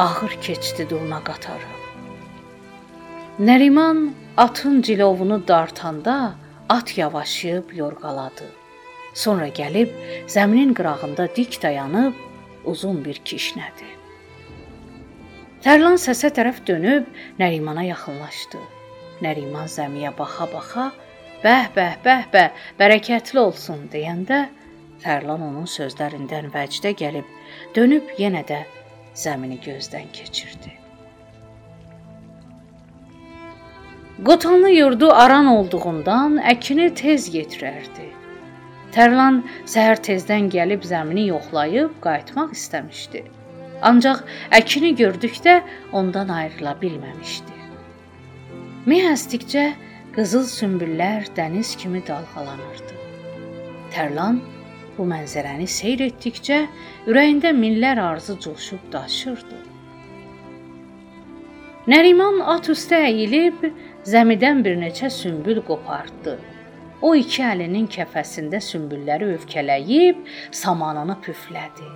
ağır keçdi durna qatarı. Nəriman atın cilovunu dartanda at yavaşıyıb yorğaladı. Sonra gəlib zəminin qırağında dik dayanıb uzun bir kişnədi. Tərlan səsə tərəf dönüb Nərimana yaxınlaşdı. Nəriman zəmiyə baxa-baxa "Bəh, bəh, bəh, bəh, bərəkətli olsun" deyəndə Tərlan onun sözlərindən vəcdə gəlib dönüb yenə də zəmini gözdən keçirdi. Qotanlı yurdu aran olduğundan əkini tez yetirərdi. Tərlan səhər tezdən gəlib zəmini yoxlayıb qayıtmaq istəmişdi. Ancaq əkini gördükdə ondan ayrıla bilməmişdi. Meh əsdikcə qızıl sümbüllər dəniz kimi dalğalanırdı. Tərlan bu mənzərəni seyr etdikcə ürəyində minlər arzu coşub daşırdı. Nəriman at üstə əyilib zəmidən bir neçə sümbül qopardı. O iki əlinin kəfəsində sümbülləri övkələyib samanını püflədi.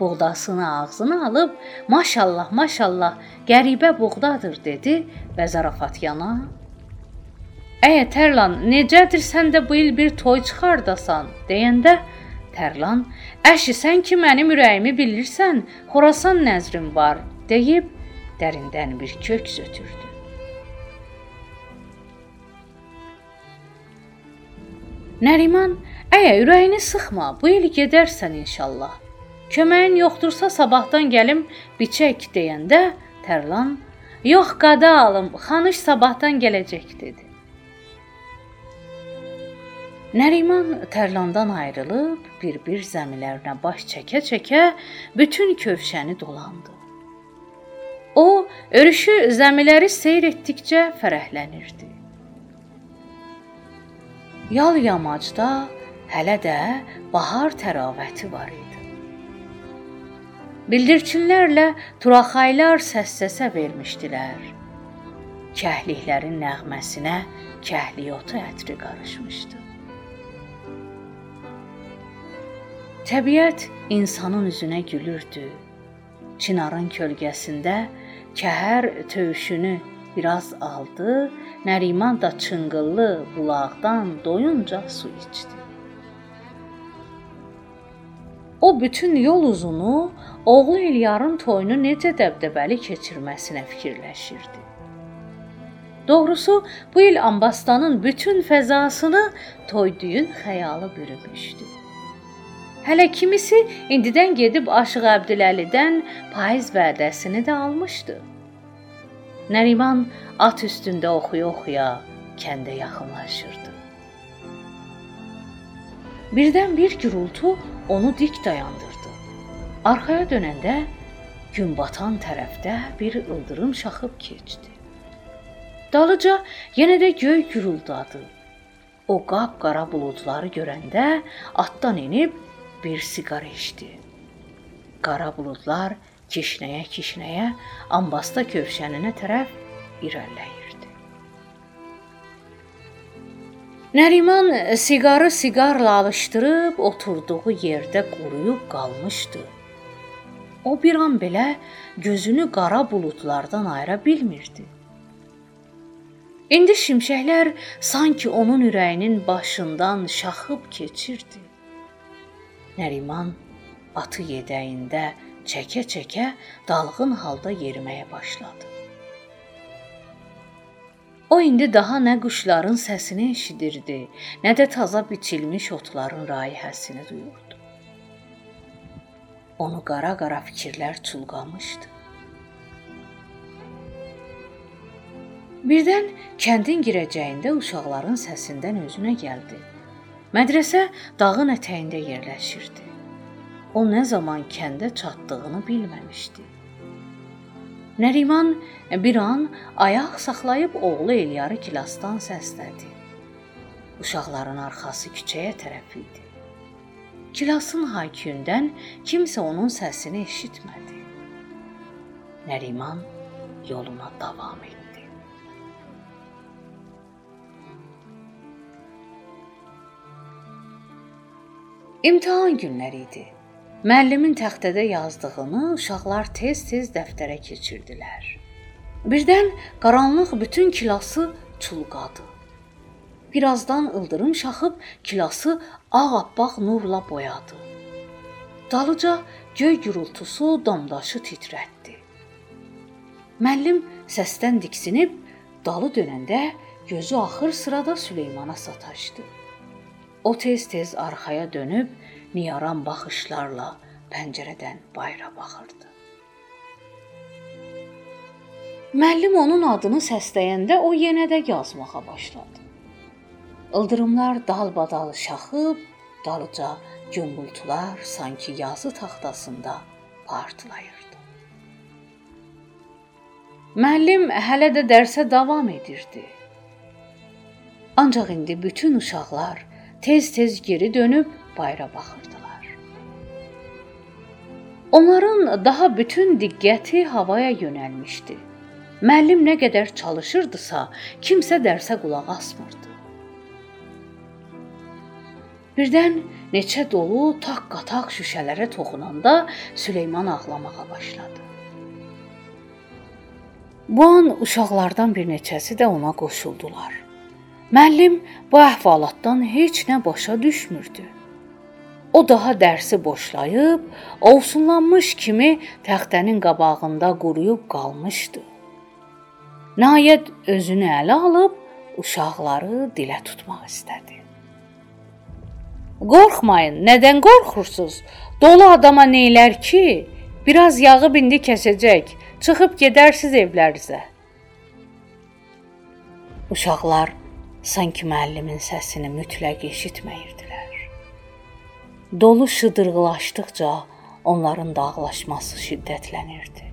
Buğdasını ağzına alıb, "Maşallah, maşallah, qəribə buğdadır" dedi və zarafat yana "Əyə Tərlan, necədir sən də bu il bir toy çıxardasan?" deyəndə Tərlan "Əşi, sən ki mənim ürəyimi bilirsən, Xorasan nəzrim var" deyib dərindən bir köks ötürdü. Nəriman, "Əyə, ürəyini sıxma, bu il gedərsən inşallah." Köməyin yoxdursa sabahdan gəlim biçək deyəndə Tərlan Yox qada alım, xanış sabahdan gələcək dedi. Nəriman Tərlandan ayrılıb bir-bir zəmilərinə baş çəkə-çəkə bütün kövşəni dolandı. O, örüşü zəmiləri seyr etdikcə fərəhlənirdi. Yal yamacda hələ də bahar təravəti var idi. Bildirçinlərlə turaxaylar səs-səsə vermişdilər. Kəhliklərin nəğməsinə kəhliyotu ətri qarışmışdı. Təbiət insanın üzünə gülürdü. Çinarın kölgəsində kəhər tövşünü biraz aldı, Nəriman da çınqıllı bulaqdan doyunca su içdi. O bütün yol uzunu oğlu İlyarın toyunu necə dəbdəbəli keçirməsinə fikirləşirdi. Doğrusu, bu il Ambastanın bütün fəzasını toy-düyün xəyalı bürümüşdü. Hələ kimisi indidən gedib Aşıq Əbdüləlidən payız vədəsini də almışdı. Nəriman at üstündə oxuya-oxuya kəndə yaxınlaşırdı. Birdən bir gürultu onu dik dayandırdı. Arxaya dönəndə gün batan tərəfdə bir ildırım şaxıb keçdi. Dalıca yenə də göy güruldadı. O qap-qara buludları görəndə atdan enib bir siqar içdi. Qara buludlar kişnəyə-kişnəyə ambasta kövşəninə tərəf irəliləyir. Nəriman siqarı siqarla alışdırıb oturduğu yerdə quruyub qalmışdı. O bir an belə gözünü qara buludlardan ayıra bilmirdi. İndi şimşəklər sanki onun ürəyinin başından şaxıb keçirdi. Nəriman atı yedəyində çəkə-çəkə dalğın halda yeriməyə başladı. O indi daha nə quşların səsini eşidirdi, nə də taza biçilmiş otların rayihəsini duyurdu. Onu qara-qara fikirlər çulğamışdı. Birdən kəndin girəcəyində uşaqların səsindən özünə gəldi. Mədrəsə dağın ətəyində yerləşirdi. O nə zaman kəndə çatdığını bilməmişdi. Nəriman bir an ayaq saxlayıb oğlu Elyarı kilasdan səslədi. Uşaqların arxası küçəyə tərəf idi. Kilasın hayküyündən kimsə onun səsini eşitmədi. Nəriman yoluna davam etdi. İmtahan günləri idi. Müəllimin taxtada yazdığını uşaqlar tez-tez dəftərə keçirdilər. Birdən qaranlıq bütün kilası çulqadı. Birazdan ildırım şaxıb kilası ağappaq nurla boyadı. Dalıca göy gurultusu damdaşı titrətdi. Müəllim səsdən diksinib dalı dönəndə gözü axır sırada Süleymana sataşdı. O tez-tez arxaya dönüb niyaran baxışlarla pəncərədən bayıra baxırdı. Müəllim onun adını səsləyəndə o yenə də yazmağa başladı. Ildırımlar dalbadal şaxıb, dalıca gümbultular sanki yazı taxtasında partlayırdı. Müəllim hələ də dərsə davam edirdi. Ancaq indi bütün uşaqlar tez-tez geri dönüb bayra baxırdılar. Onların daha bütün diqqəti havaya yönəlmişdi. Müəllim nə qədər çalışırdısa, kimsə dərsə qulaq asmırdı. Birdən neçə dolu taq-qataq şüşələrə toxunanda Süleyman ağlamağa başladı. Bu an uşaqlardan bir neçəsi də ona qoşuldular. Müəllim bu əhvalatdan heç nə başa düşmürdü. O daha dərsi boşlayıb, ovsunlanmış kimi təxtənin qabağında quruyub qalmışdı. Nəhayət özünü ələ alıb uşaqları dilə tutmaq istədi. Qorxmayın, nədən qorxursunuz? Dolu adama neylər ki, biraz yağı bindi kəsəcək, çıxıb gedərsiz evlərinizə. Uşaqlar sanki müəllimin səsini mütləq eşitməyirdilər. Dolu şıdırğılaşdıqca onların dağlaşması şiddətlənirdi.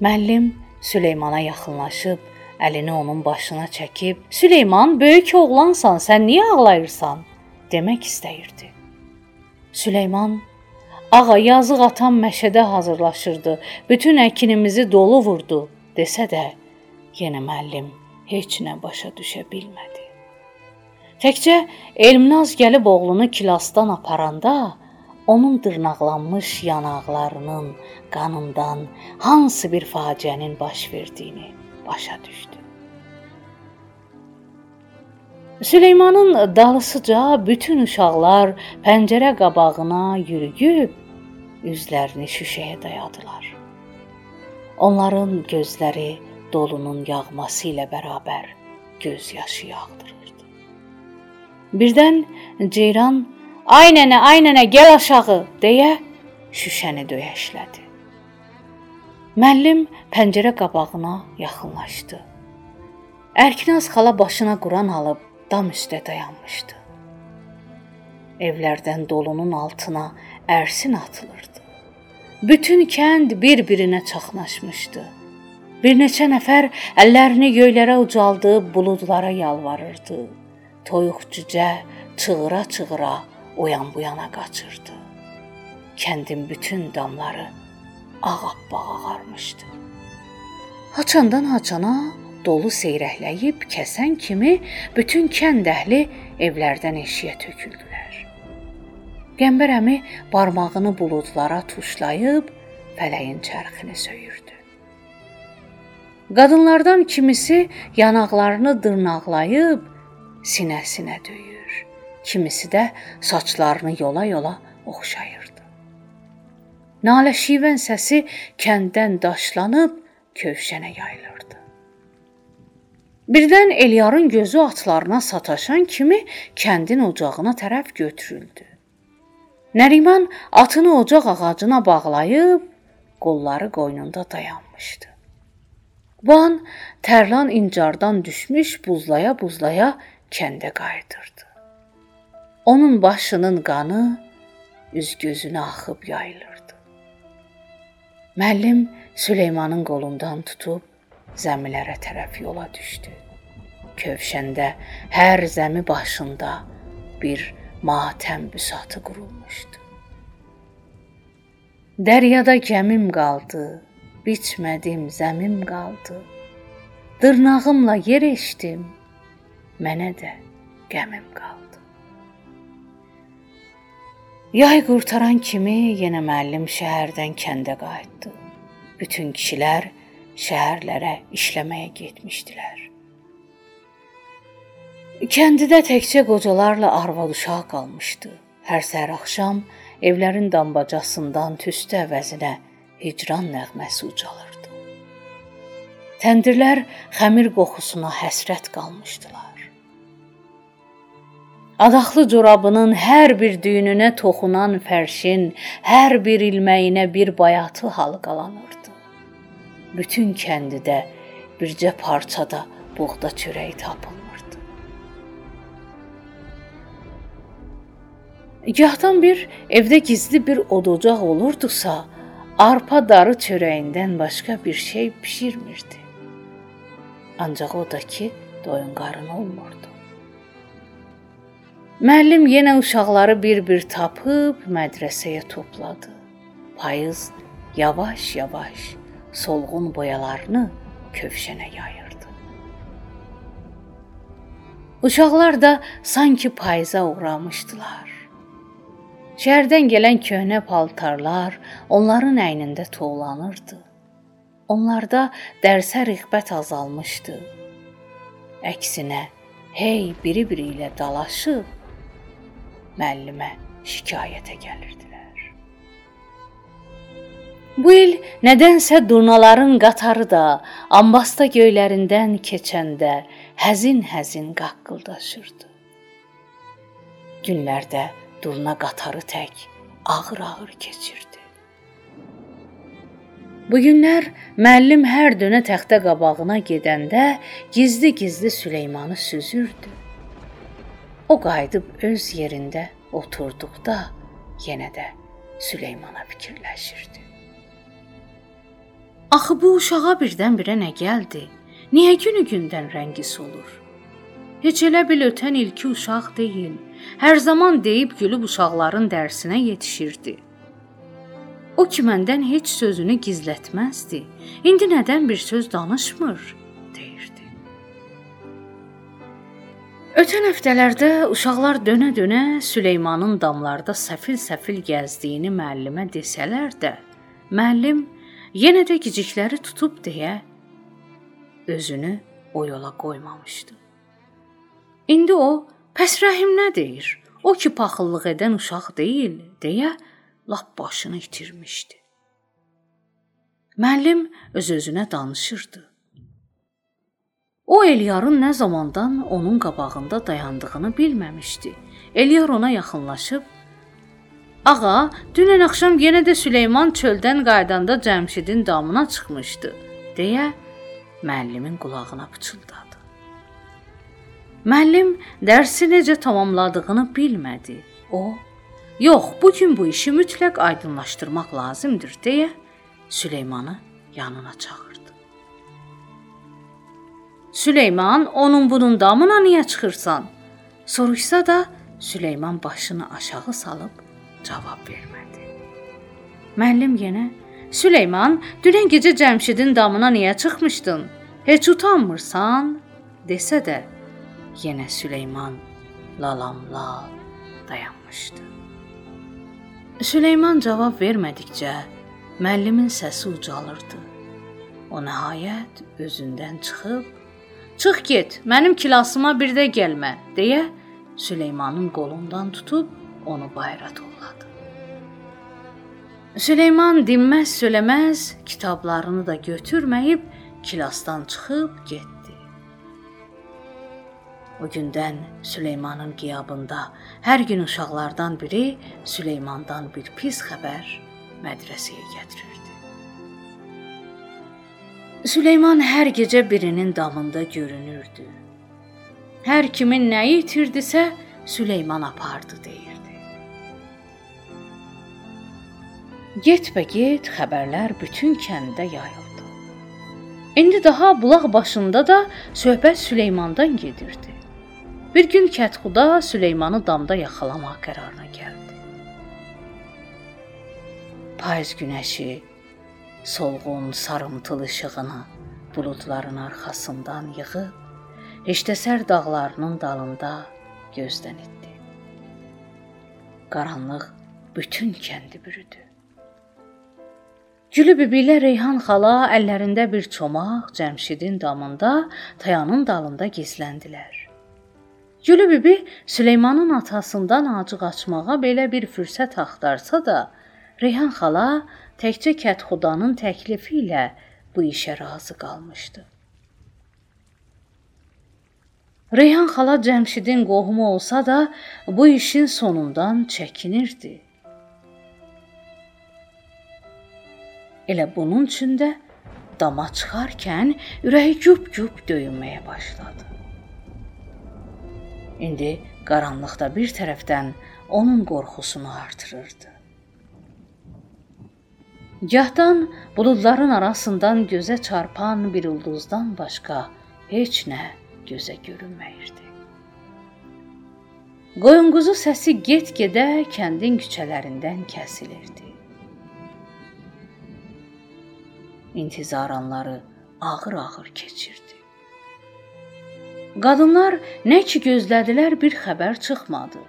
Müəllim Süleymana yaxınlaşıb əlini onun başına çəkib, "Süleyman, böyük oğlansan, sən niyə ağlayırsan?" demək istəyirdi. Süleyman Ağa, yazıq atam məşədə hazırlaşırdı. Bütün əkinimizi dolu vurdu, desə də yenə müəllim heç nə başa düşə bilmədi. Təkcə Elmnaz gəlib oğlunu kilasdan aparanda onun dırnaqlanmış yanaqlarının qanından hansı bir faciənin baş verdiyini başa düşdü. Süleymanın dalısıca bütün uşaqlar pəncərə qabağına yürüyüb üzlərini şüşəyə dayadılar. Onların gözləri dolunun yağması ilə bərabər göz yaşı yağdırırdı. Birdən ceyran "Ay nənə, ay nənə, gəl aşağı" deyə şüşəni döyəşlədi. Müəllim pəncərə qabağına yaxınlaşdı. Ərkinaz xala başına Quran alıb dam üstə dayanmışdı. Evlərdən dolunun altına ərsin atılırdı. Bütün kənd bir-birinə çaxnaşmışdı. Bir neçə nəfər əllərini göylərə ucaldıb buludlara yalvarırdı. Toyuq cücə çığıra-çığıra o yan bu yana qaçırdı. Kəndin bütün damları ağappaq ağarmışdı. Haçandan haçana dolu seyrəkləyib kəsən kimi bütün kənd əhli evlərdən eşiyə töküldülər. Qəmbər əmi barmağını buludlara tuşlayıb fələyin çərxini söyürdü. Qadınlardan kimisi yanaqlarını dırnaqlayıb sinəsinə döyür. Kimisi də saçlarını yola-yola oxşayırdı. Nalə şivən səsi kənddən daşlanıb kövşənə yayılırdı. Birdən Eliyarın gözü atlarına sataşan kimi kəndin ocağına tərəf götürüldü. Nəriman atını ocaq ağacına bağlayıb qolları qoynunda dayanmışdı. Bu an Tərlan incardan düşmüş buzlaya-buzlaya kəndə qayıdırdı. Onun başının qanı üz-gözünə axıb yayılırdı. Müəllim Süleymanın qolundan tutub zəmilərə tərəf yola düşdü. Kövşəndə hər zəmi başında bir matəm büsatı qurulmuşdu. Dəryada gəmim qaldı, biçmədim, zəmim qaldı. Dırnağımla yer eşdim, mənə də qəmim qaldı. Yay qurtaran kimi yenə müəllim şəhərdən kəndə qayıtdı. Bütün kişilər şəhərlərə işləməyə getmişdilər. Kəndidə təkcə qocalarla arvad uşaq qalmışdı. Hər səhər axşam evlərin dambacasından tüstü əvəzinə hicran nəğməsi ucalırdı. Təndirlər xəmir qoxusuna həsrət qalmışdılar. Adaxlı corabının hər bir düyününə toxunan fərşin hər bir ilməyinə bir bayatı halqalanırdı. Bütün kəndidə bircə parçada buğda çörəyi tapılmırdı. Gahdan bir evdə gizli bir odocaq olurdusa, arpa darı çörəyindən başqa bir şey bişirmirdi. Ancaq o da ki, doyun qarın olmurdu. Müəllim yenə uşaqları bir-bir tapıb mədrəsəyə topladı. Payız yavaş-yavaş solğun boyalarını kövşənə yayırdı. Uşaqlar da sanki payıza uğramışdılar. Şəhərdən gələn köhnə paltarlar onların əynində toğlanırdı. Onlarda dərsə rəğbət azalmışdı. Əksinə, hey biri-biri ilə dalaşıb müəllimə şikayətə gəlirdilər. Bu il nədənsə durnaların qatarı da ambasta göylərindən keçəndə həzin-həzin qaqqıldaşırdı. Günlərdə durna qatarı tək ağır-ağır keçirdi. Bu günlər müəllim hər dönə təxtə qabağına gedəndə gizli-gizli Süleymanı süzürdü. O qayıdıb öz yerində oturduqda yenə də Süleymana fikirləşirdi. Axı bu uşağa birdən-birə nə gəldi? Niyə günü-gündən rəngi solur? Heç elə bil ötən ilki uşaq deyil. Hər zaman deyib gülüb uşaqların dərsinə yetişirdi. O ki məndən heç sözünü gizlətməzdi. İndi nədən bir söz danışmır? Ötən həftələrdə uşaqlar dönə-dönə Süleymanın damlarda səfil-səfil gəzdiyini müəllimə desələr də, müəllim yenə də gicikləri tutub deyə özünü o yola qoymamışdı. İndi o pəs rəhim nə deyir? O ki paxıllıq edən uşaq deyil, deyə lap başını itirmişdi. Müəllim öz-özünə danışırdı. O Eliyarın nə zamandan onun qabağında dayandığını bilməmişdi. Eliyar ona yaxınlaşıb Ağa, dünən axşam yenə də Süleyman çöldən qayıdanda Cəmşidin damına çıxmışdı, deyə müəllimin qulağına pıçıldadı. Müəllim dərsi necə tamamladığını bilmədi. O, "Yox, bu gün bu işi mütləq aydınlaşdırmaq lazımdır" deyə Süleymanı yanına çağırdı. Süleyman, onun bunun damına niyə çıxırsan? Soruşsa da Süleyman başını aşağı salıb cavab vermədi. Müəllim yenə Süleyman, dünən gecə Cəmşidin damına niyə çıxmışdın? Heç utanmırsan? desə də yenə Süleyman lalamlal dayanmışdı. Süleyman cavab vermədikcə müəllimin səsi ucalırdı. O nəhayət özündən çıxıb Çıx get, mənim kilasıma bir də gəlmə, deyə Süleymanın qolundan tutub onu bayıra tolladı. Süleyman dinməz söyləməz kitablarını da götürməyib kilasdan çıxıb getdi. O gündən Süleymanın qiyabında hər gün uşaqlardan biri Süleymandan bir pis xəbər mədrəsəyə gətirirdi. Süleyman hər gecə birinin damında görünürdü. Hər kimin nəyi itirdisə, Süleyman apardı deyirdi. Get-bə-get xəbərlər bütün kəndə yayıldı. İndi daha bulaq başında da söhbət Süleymandan gedirdi. Bir gün Kətxuda Süleymanı damda yaxalamaq qərarına gəldi. Payız günəşi solğun, sarımtıl işığını buludların arxasından yığıb Heştəsər dağlarının dalında gözdən itdi. Qaranlıq bütün kəndi bürüdü. Gülü bibi ilə Reyhan xala əllərində bir çomaq Cəmşidin damında, tayanın dalında gizləndilər. Gülü bibi Süleymanın atasından acıq açmağa belə bir fürsət axtarsa da, Reyhan xala təkcə Kətxudanın təklifi ilə bu işə razı qalmışdı. Reyhan xala Cəmşidin qohumu olsa da, bu işin sonundan çəkinirdi. Elə bunun üçün də dama çıxarkən ürəyi güp-güp döyünməyə başladı. İndi qaranlıqda bir tərəfdən onun qorxusunu artırırdı. Gahdan buludların arasından gözə çarpan bir ulduzdan başqa heç nə gözə görünməyirdi. Qoyunquzu səsi get-gedə kəndin küçələrindən kəsilirdi. intizaranları ağır-ağır keçirdi. Qadınlar nə ki gözlədilər, bir xəbər çıxmadı.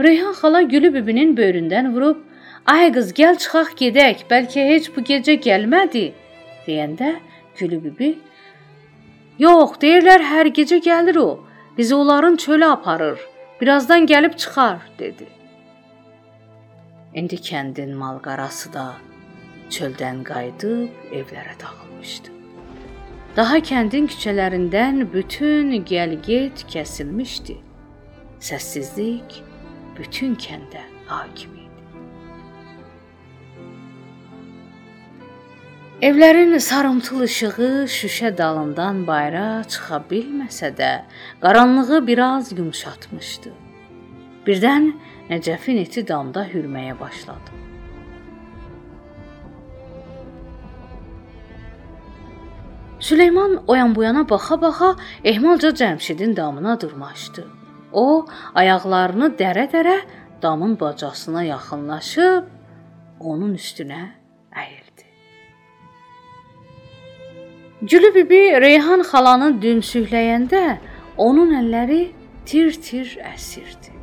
Reyhan xala Gülü bibinin böyründən vurub, "Ay qız, gəl çıxaq gedək, bəlkə heç bu gecə gəlmədi." deyəndə Gülü bibi "Yox, deyirlər hər gecə gəlir o. Bizi onların çölə aparır. Birazdan gəlib çıxar." dedi. İndi kəndin malqarası da çöldən qayıdıb evlərə dağılmışdı. Daha kəndin küçələrindən bütün gəl-get kəsilmişdi. Səssizlik bütün kəndə hakim idi. Evlərin sarımtıl işığı şüşə dalından bayıra çıxa bilməsə də, qaranlığı biraz yumşatmışdı. Birdən Nəcəfin eti damda hürməyə başladı. Süleyman o yan bu yana baxa-baxa ehmalca Cəmşidin damına dırmaşdı. O, ayaqlarını dərə-dərə damın bacasına yaxınlaşıb onun üstünə əyildi. Gülü bibi Reyhan xalanı dümsükləyəndə onun əlləri tir-tir əsirdi.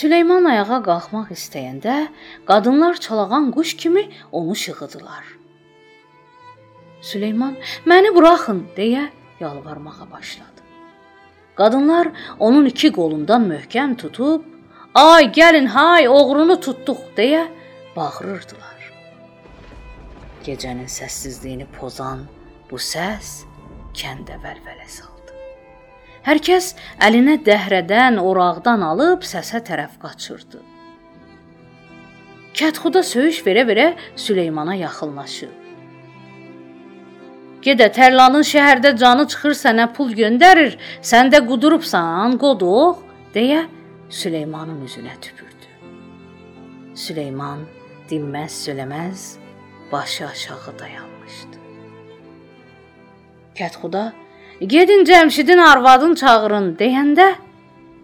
Süleyman ayağa qalxmaq istəyəndə qadınlar çalağan quş kimi onu şığıdılar. Süleyman, "Məni buraxın" deyə yalvarmağa başladı. Qadınlar onun iki qolundan möhkəm tutub, "Ay, gəlin, hay, oğrunu tutduq" deyə bağırırdılar. Gecənin səssizliyini pozan bu səs kəndə vəlvələ saldı. Hər kəs əlinə dəhrədən, oraqdan alıb səsə tərəf qaçırdı. Kətxuda söyüş verə-verə Süleymana yaxınlaşır. Gedə Tərlanın şəhərdə canı çıxır sənə pul göndərir, sən də qudurubsan, qoduq, deyə Süleymanın üzünə tüpürdü. Süleyman dinməz söyləməz başı aşağı dayanmışdı. Kətxuda Gedin Cəmşidin arvadını çağırın deyəndə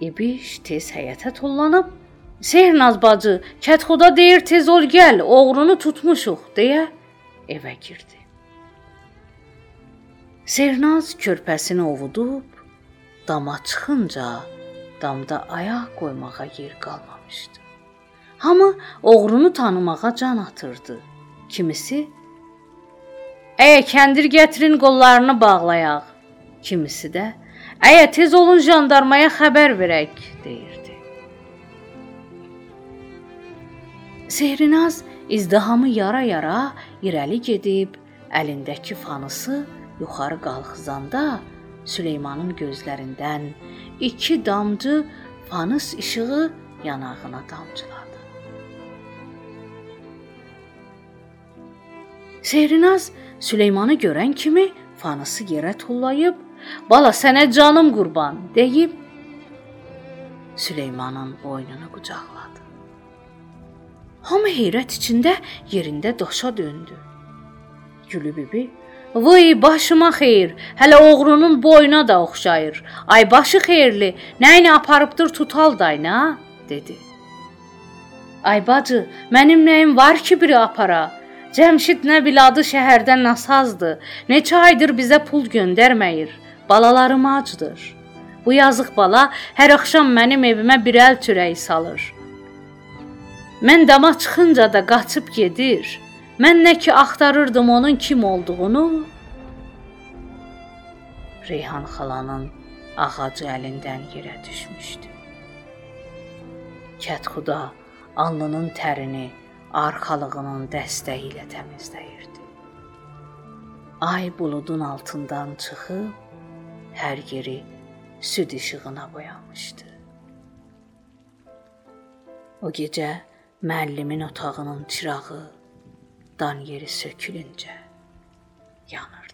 İbiş tez həyətə tullanıb Sehrnaz bacı, Kətxuda deyir tez ol gəl, oğrunu tutmuşuq deyə evə girdi. Sehrnaz körpəsini ovudub dama çıxınca damda ayaq qoymağa yer qalmamışdı. Hamı oğrunu tanımağa can atırdı. Kimisi "Əyə kəndir gətirin, qollarını bağlayaq." Kimisi də "Əyə tez olun jandarmaya xəbər verək" deyirdi. Sehrinaz izdihamı yara-yara irəli gedib əlindəki fanısı yuxarı qalxızanda Süleymanın gözlərindən iki damcı fanus işığı yanağına damcıladı. Sehrinaz Süleymanı görən kimi fanısı yerə tullayıb Bala sənə canım qurban deyib Süleymanın boynunu qucaqladı. Hamı heyrət içində yerində daşa döndü. Gülü bibi "Vay başıma xeyir, hələ oğrunun boyuna da oxşayır. Ay başı xeyirli, nəyini aparıbdır tutal dayna?" dedi. Ay bacı, mənim nəyim var ki, biri apara? Cəmşid nə biladı şəhərdən nasazdır. Neçə aydır bizə pul göndərməyir. Balalarım acdır. Bu yazıq bala hər axşam mənim evimə bir əl çörəyi salır. Mən dama çıxınca da qaçıb gedir. Mən nə ki axtarırdım onun kim olduğunu. Reyhan xalanın ağacı əlindən yerə düşmüşdü. Kətxuda alnının tərini arxalığının dəstəyi ilə təmizləyirdi. Ay buludun altından çıxıb hər yeri süd işığına boyamışdı. O gecə müəllimin otağının çırağı dan yeri sökülüncə yanır.